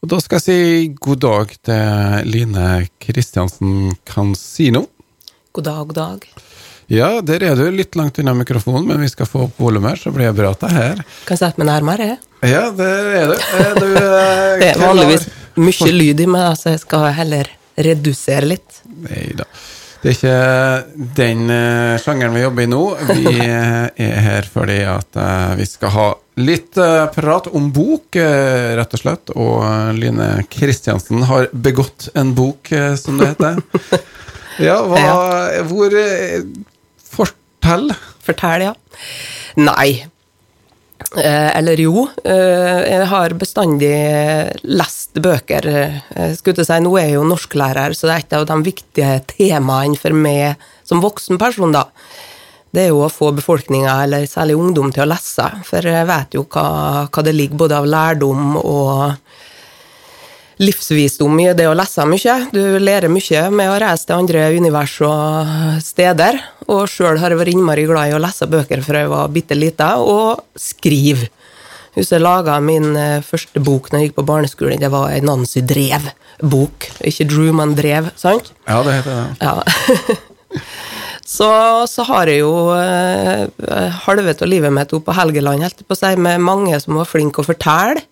Og da skal jeg si god dag til Line Kristiansen Kansino. God dag, god dag. Ja, der er du litt langt unna mikrofonen, men vi skal få opp volumet, så blir det bra til er her. Kan jeg sette meg nærmere? Ja, der er du. Er du eh, Det er vanligvis mye lyd i meg, så jeg skal heller redusere litt. Nei da. Det er ikke den eh, sjangeren vi jobber i nå. Vi eh, er her fordi at eh, vi skal ha litt eh, prat om bok, eh, rett og slett. Og eh, Line Kristiansen har begått en bok, som det heter. Ja, hva, hvor Fortell. Fortell, ja. Nei. Eller jo. Eh, jeg har bestandig lest bøker. Skulle til si, Nå er jeg jo norsklærer, så det er et av de viktige temaene for meg som voksen person, da. Det er jo å få befolkninga, eller særlig ungdom, til å lese. For jeg vet jo hva, hva det ligger både av lærdom og livsvisdom i det å lese mye. Du lærer mye med å reise til andre univers og steder. Og sjøl har jeg vært innmari glad i å lese bøker fra jeg var bitte lita, og skrive. Husker jeg laga min eh, første bok når jeg gikk på barneskolen. Det var ei Nancy Drev-bok. Ikke Drew, men Drev, sant? Ja, det heter det. Ja. så, så har jeg jo eh, halvet av livet mitt oppe på Helgeland, helt på seg, med mange som var flinke å fortelle.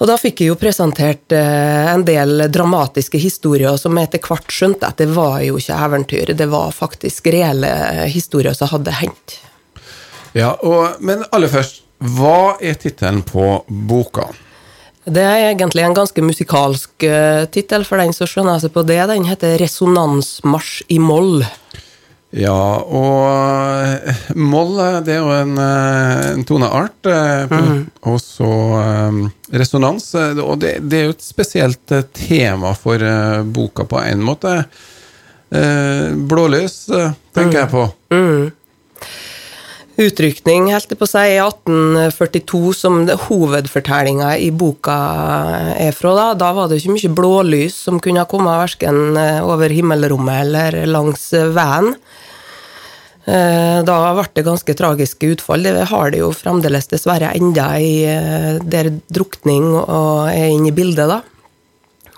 Og da fikk jeg jo presentert eh, en del dramatiske historier som jeg etter hvert skjønte at det var jo ikke eventyr, det var faktisk reelle historier som hadde hendt. Ja, og, men aller først, hva er tittelen på boka? Det er egentlig en ganske musikalsk uh, tittel for den som skjønner seg på det. Den heter 'Resonansmarsj i moll'. Ja, og eh, moll eh, det er jo en, eh, en toneart. Mm. Og så eh, resonans. eh, Og det, det er jo et spesielt eh, tema for eh, boka på en måte. Eh, Blålys tenker tenker jeg på. Utrykning, helt på si, i 1842, som hovedfortellinga i boka er fra. Da Da var det ikke mye blålys som kunne ha kommet verken over himmelrommet eller langs veien. Eh, Da ble det ganske tragiske utfall. Det har det jo fremdeles dessverre enda i eh, der drukning er inne i bildet, da.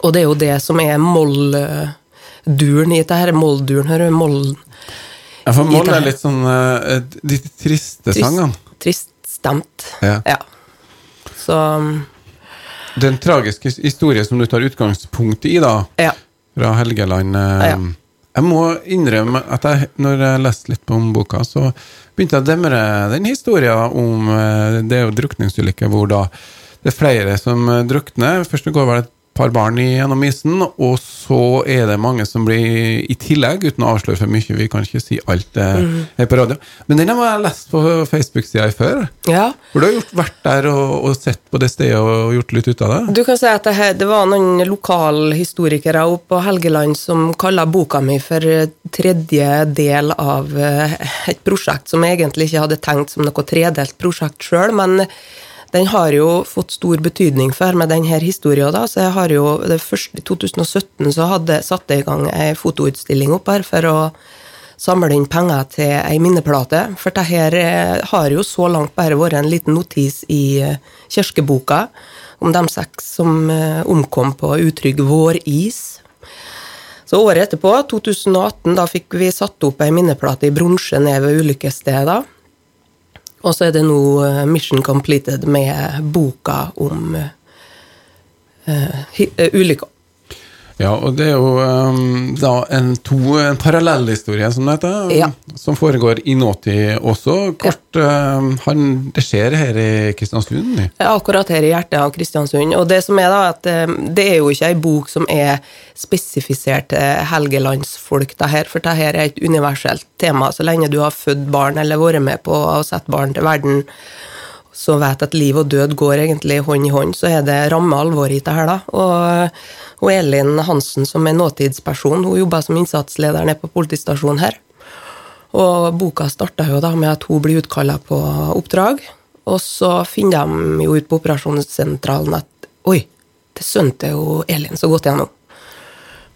Og det er jo det som er Mollduren i dette. Moll-duren, hører du? Moll Ja, for moll er litt sånn uh, de triste sangene. Trist stemt. Ja. Ja. Så Det er en tragisk historie som du tar utgangspunkt i, da. ja. fra Helgeland. uh, Ja. Jeg må innrømme at jeg, når jeg leste litt om boka, så begynte jeg å demre den historien om uh, Det er jo drukningsulykker hvor da det er flere som drukner. Først går vel et par barn i- gjennom isen, og så er det mange som blir i tillegg, uten å avsløre for mye. Vi kan ikke si alt Mhm. her på radio. Men den har jeg lest på Facebook-sida før. ja. Hvor du har gjort, vært der og, og sett på det stedet og gjort litt ut av det. Du kan si at det, det var noen lokalhistorikere oppe på Helgeland som kalla boka mi for eh, tredje del av eh, et prosjekt som jeg egentlig ikke hadde tenkt som noe tredelt prosjekt sjøl, men den har jo fått stor betydning for med denne historien. Da. Så jeg har jo, det første, I 2017 så hadde, satte jeg i gang ei fotoutstilling opp her for å samle inn penger til ei minneplate. For det her eh, har jo så langt bare vært en liten notis i eh, kirkeboka om de seks som eh, omkom på utrygg våris. Så året etterpå, 2018, da fikk vi satt opp ei minneplate i bronse ned ved ulykkesstedet. Og så er det nå eh, mission completed med boka om uh, hi- eh, ulykka. Ja, og det er jo um, da en, to, en parallellhistorie, som det heter, Ja. som foregår i nåtid også. Kort, um, han, det skjer her i Kristiansund. Ja, Akkurat her i hjertet av Kristiansund. Og det som er da, at eh, det er jo ikke ei bok som er spesifisert til helgelandsfolk, det her, for det her er et universelt tema. Så lenge du har født barn eller vært med på å sette barn til verden, så vet at liv og død går egentlig hånd i hånd, så er det ramme alvor i det her, da. Og, og Elin Hansen, som er nåtidsperson, hun jobber som innsatsleder nede på politistasjonen her. Og boka starta jo da med at hun blir utkalla på oppdrag. Og så finner de jo ut på operasjonssentralen at oi, det sønte jo Elin så godt igjennom.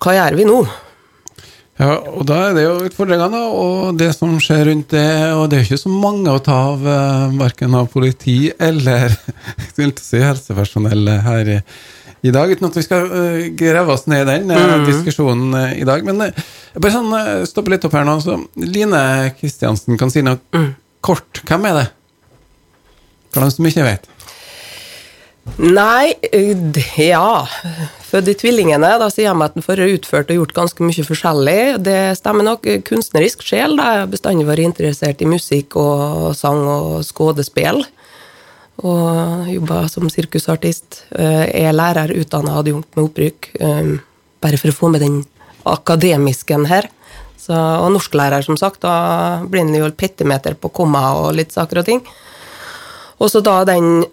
Hva gjør vi nå? Ja, og da er det jo utfordringene, og det som skjer rundt det. Og det er jo ikke så mange å ta av, uh, verken av politi eller si, helsepersonell her i, i, dag. Uten at vi skal uh, grave oss ned i den uh, diskusjonen uh, i dag. Men bare sånn, stoppe litt opp her nå. Så Line Kristiansen kan si noe mm. kort. Hvem er det? For dem som ikke vet. Nei, ja Født i tvillingene, da sier jeg meg at den får utført og gjort ganske mye forskjellig. Det stemmer nok. Kunstnerisk sjel. Jeg bestandig vært interessert i musikk og sang og skuespill. Og jobba som sirkusartist. Jeg er lærer, utdanna adjunkt med opprykk. Eh, bare for å få med den akademisken her. Så, og norsklærer, som sagt. Da blir en jo petimeter på komma og litt saker og ting. Og så da den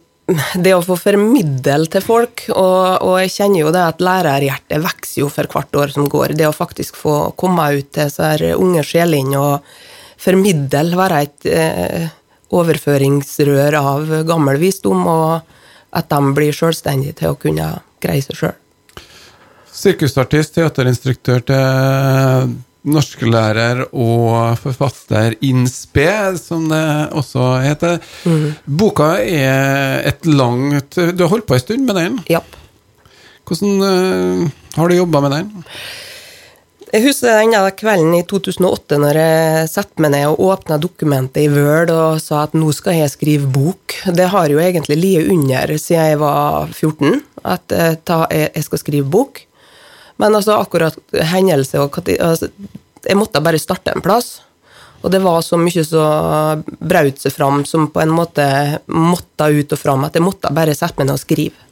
det å få formidle til folk, og, og, jeg kjenner jo det at lærerhjertet vokser jo for hvert år som går. Det å faktisk få komme ut til disse unge sjelene og formidle, være et eh, overføringsrør av gammel visdom, og at de blir selvstendige til å kunne greie seg sjøl. Sirkusartist, teaterinstruktør til norsklærer og forfatter Innspe, som det også heter. Mm. Boka er et langt Du har holdt på en stund med den? Ja. Hvordan uh, har du jobba med den? Jeg husker denne kvelden i 2008 når jeg satte meg ned og åpna dokumentet i Word og sa at nå skal jeg skrive bok. Det har jo egentlig ligget under siden jeg var 14, at eh, jeg skal skrive bok. Men altså akkurat hendelse og altså, Jeg måtte bare starte en plass. Og det var så mye som braut seg fram, som på en måte måtte ut og fram, at jeg måtte bare sette meg ned og skrive.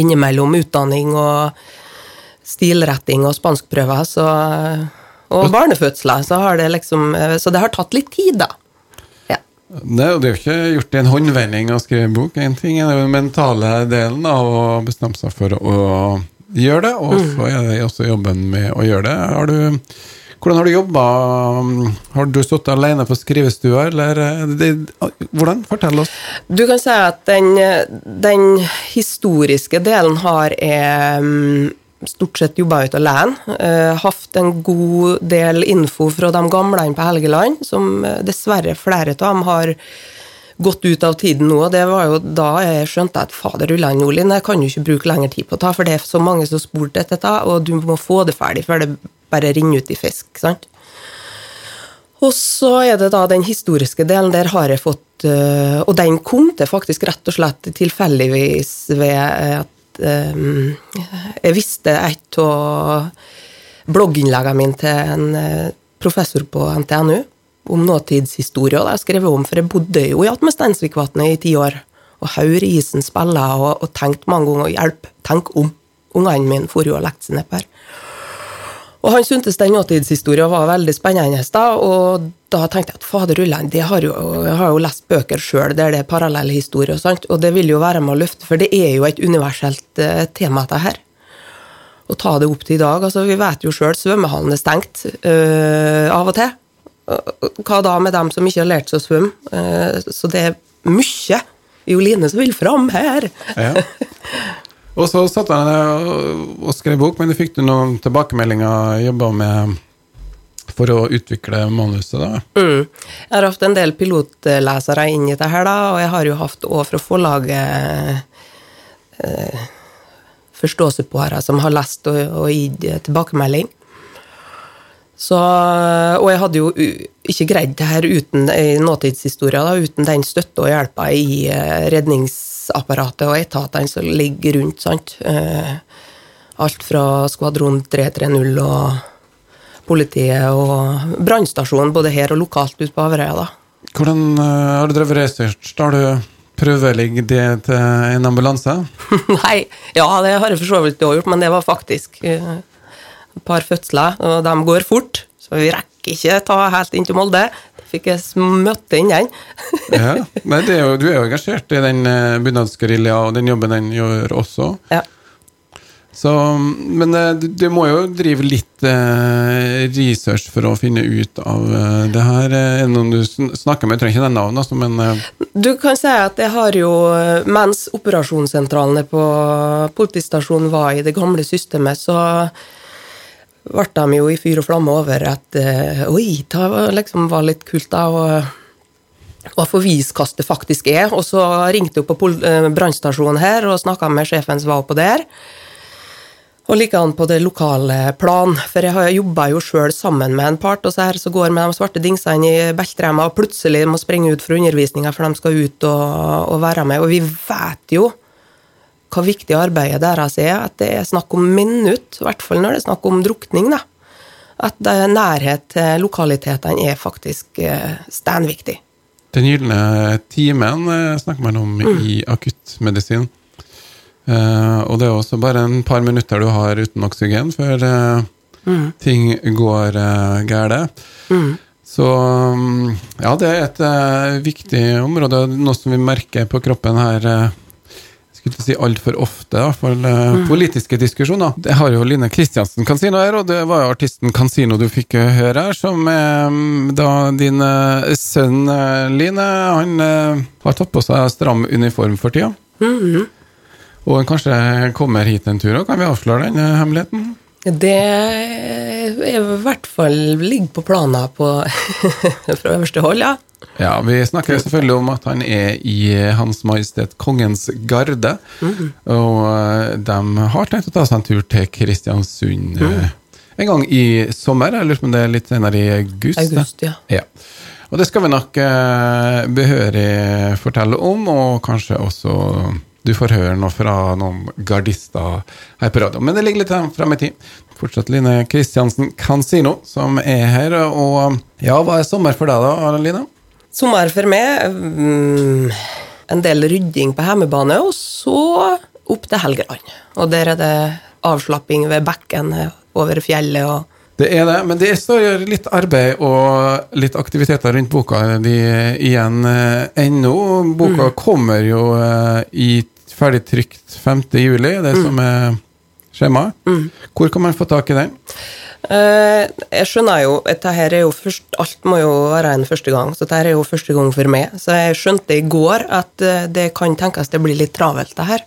Innimellom utdanning og stilretting og spanskprøver så, og barnefødsler, så har det liksom Så det har tatt litt tid, da. Ja. Det, det er jo ikke gjort i en håndvending å skrive en bok. En ting er den mentale delen av å bestemme seg for å gjør det, og så er det også jobben med å gjøre det. Har du, hvordan har du jobba? Har du stått alene på skrivestua, eller det, hvordan? Fortell oss. Du kan si at den, den historiske delen har jeg mm, stort sett jobba ut alene. Uh, hatt en god del info fra de gamle på Helgeland, som eh, dessverre flere av dem har gått ut av tiden nå, og det var jo da jeg skjønte at fader ulland, Olin, jeg kan jo ikke bruke lengre tid på ta, for det er så mange som spurte etter det, og du må få det ferdig før det bare renner ut i fisk. sant? Og så er det da den historiske delen. Der har jeg fått øh, Og den kom til faktisk rett og slett tilfeldigvis ved at um, jeg visste et av blogginnleggene mine til en øh, professor på NTNU om nåtidshistorie, og det jeg skrevet om, for jeg bodde jo i attmed Steinsvikvatnet i ti år. Og haur isen spille og, og tenkte mange ganger hjelp, tenk om. Ungene mine for jo og lekte seg nedpå her. Og han syntes den nåtidshistorien var veldig spennende, da, og da tenkte jeg at fader ulland, jeg har jo, lest bøker sjøl der det er parallelle historier, og, og det vil jo være med å løfte, for det er jo et universelt uh, tema, dette her. Å ta det opp til i dag. altså Vi vet jo sjøl, svømmehallen er stengt uh, av og til. Hva da med dem som ikke har lært seg å svømme? Eh, så det er mye Joline som vil fram her. Ja. Og så satt han og skrev bok, men fikk du noen tilbakemeldinger jobba med for å utvikle manuset, da? Mm. Jeg har hatt en del pilotlesere inn i det her, da, og jeg har jo hatt òg fra forlaget eh, forståelsespåere som har lest og, og gitt tilbakemelding. Så, og jeg hadde jo ikke greid det her uten nåtidshistoria, da, uten den støtta og hjelpa i eh, redningsapparatet og etatene som ligger rundt. sant? Eh, alt fra skvadron 330 og politiet og brannstasjonen, både her og lokalt ute på Averøya. Hvordan uh, har du drevet research? Har du prøveligg det til en ambulanse? Nei, ja, det har jeg for så vidt gjort, men det var faktisk uh, et par fødsler, og de går fort. Så vi rekker ikke ta helt inn til Molde. Da fikk jeg møte inn den. ja, men er jo, Du er jo engasjert i den uh, bunadsgerilja, og den jobben den gjør også. Ja. Så, men uh, du, må jo drive litt eh, research for å finne ut av eh, det her. Er det noen du snakker med? Jeg trenger ikke den navnet, altså, men Du kan si at jeg har jo, mens operasjonssentralene på politistasjonen var i det gamle systemet, så ble de jo i fyr og flamme over at eh, oi, det var liksom var litt kult da, og, hva det faktisk er. Og så ringte hun på eh, brannstasjonen her og snakka med sjefen som var oppå der. Og likedan på det lokale plan, for jeg har jobba jo sjøl sammen med en part, og så her så går med de svarte dingsene i beltrema og plutselig må springe ut fra undervisninga for de skal ut og, og være med. Og vi vet jo hva viktig arbeidet deres er, at det er snakk om minutt, i hvert fall når det er snakk om drukning. da. At er nærhet til lokalitetene er faktisk eh, steinviktig. Den gylne timen eh, snakker man om i akuttmedisin. Eh, og det er også bare en par minutter du har uten oksygen før eh, ting går uh, galt. Så mm, ja, det er et eh, viktig område, noe som vi merker på kroppen her. Eh, skulle ikke si altfor ofte, i hvert fall mm. politiske diskusjoner. Det har jo Line Kristiansen Cansino her, og det var jo artisten Cansino du fikk eh, høre her, som er mm, da din eh, sønn eh, Line, han eh, har tatt på seg stram uniform for tida. Og han kanskje kommer hit en tur, òg, kan vi avsløre den eh, hemmeligheten? Det er i hvert fall ligger på planer på fra øverste hold, ja. Ja, Vi snakker selvfølgelig om at han er i Hans Majestet Kongens Garde. Og eh, de har tenkt å ta seg en tur til Kristiansund mm. en gang i sommer. Jeg lurer på om det er litt senere i august. August, ja. Ja. Og det skal vi nok eh, behørig fortelle om, og kanskje også du får høre noe fra noen gardister her på radio. Men det ligger litt frem i tid. Fortsatt Line Kristiansen Kansino som er her. Og ja, hva er sommer for deg da, Line? Sommer for meg, mm, en del rydding på hjemmebane, og så opp til Helgeland. Og der er det avslapping ved bekken over fjellet og Det er det, men det står litt arbeid og litt aktiviteter rundt boka di igjen eh, ennå. Boka kommer jo eh, i ferdig trykt 5. juli, det som er skjemaet. Hvor kan man få tak i den? Eh, Jeg skjønner jo at jo først, Alt må jo være en første gang, så dette er jo første gang for meg. Så jeg skjønte i går at eh, det kan tenkes det blir litt travelt, det her.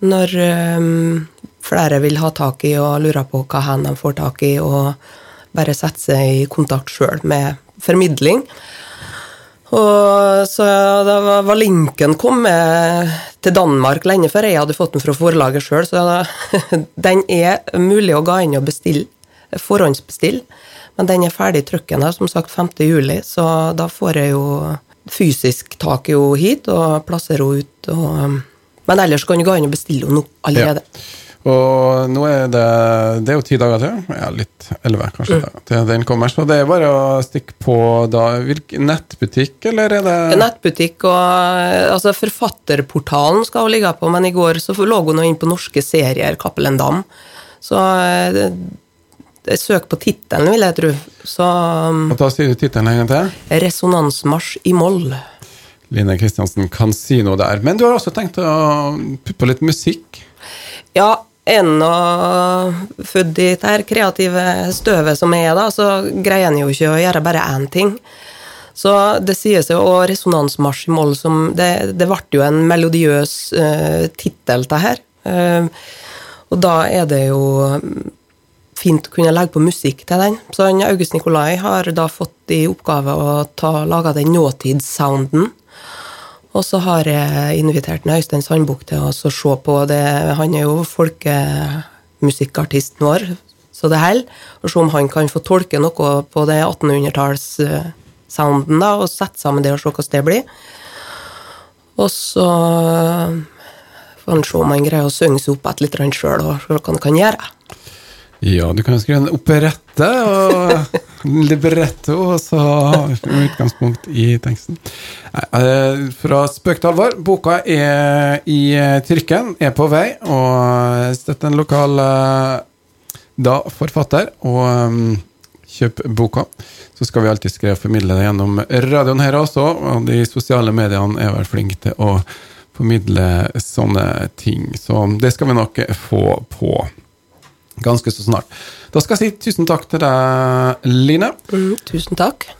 Når eh, flere vil ha tak i og lurer på hva hen de får tak i, og bare sette seg i kontakt sjøl med formidling. Og så da var- linken kommet til Danmark lenge før jeg hadde fått den fra forlaget sjøl, så den er mulig å gå inn og bestille, forhåndsbestille. Men den er ferdig trykken her, som sagt 5. juli, så da får jeg jo fysisk tak i henne hit og plasserer henne ut. Og, men ellers kan du gå inn og bestille henne nå allerede. Og nå er det Det er jo ti dager til. Ja, litt elleve, kanskje, Mm. til den kommer. Så det er bare å stikke på da nettbutikk, eller er det Nettbutikk og altså Forfatterportalen skal hun ligge på, men i går så lå hun inne inn på norske serier, Cappelen Dam. Så eh, det- det- søk på tittelen, vil jeg tro. Så um, Og Da sier du tittelen en gang til. Resonansmarsj i moll. Line Kristiansen kan si noe der. Men du har også tenkt å putte på litt musikk? Ja, ennå født i det kreative støvet som jeg er, da, så greier en jo ikke å gjøre bare én ting. Så det sies jo, og resonansmarsj i moll som Det, det ble jo en melodiøs uh, tittel, det her. Uh, og da er det jo fint å kunne legge på musikk til den. Så han, August Nikolai har da fått i oppgave å ta, lage den nåtidssounden. Og så har jeg invitert Øystein Sandbukk til å se på det. Han er jo folkemusikkartisten vår, så det holder. Og se om han kan få tolke noe på det 1800-tallssounden, da, og sette sammen det og se hvordan det blir. Og så får han se om han greier å synge seg opp et litt sjøl, og se hva han kan gjøre. Ja, du kan jo skrive en operette og libretto, og så utgangspunkt i teksten. Eh, Fra spøk til alvor. Boka er i trykken, er på vei, og støtt en lokal eh, da forfatter, og mm, kjøp boka. Så skal vi alltid skrive og formidle det gjennom radioen her også, og de sosiale mediene er vel flinke til å formidle sånne ting. Så det skal vi nok få på ganske så snart. Da skal jeg si tusen takk til deg, Line. Mm, tusen takk.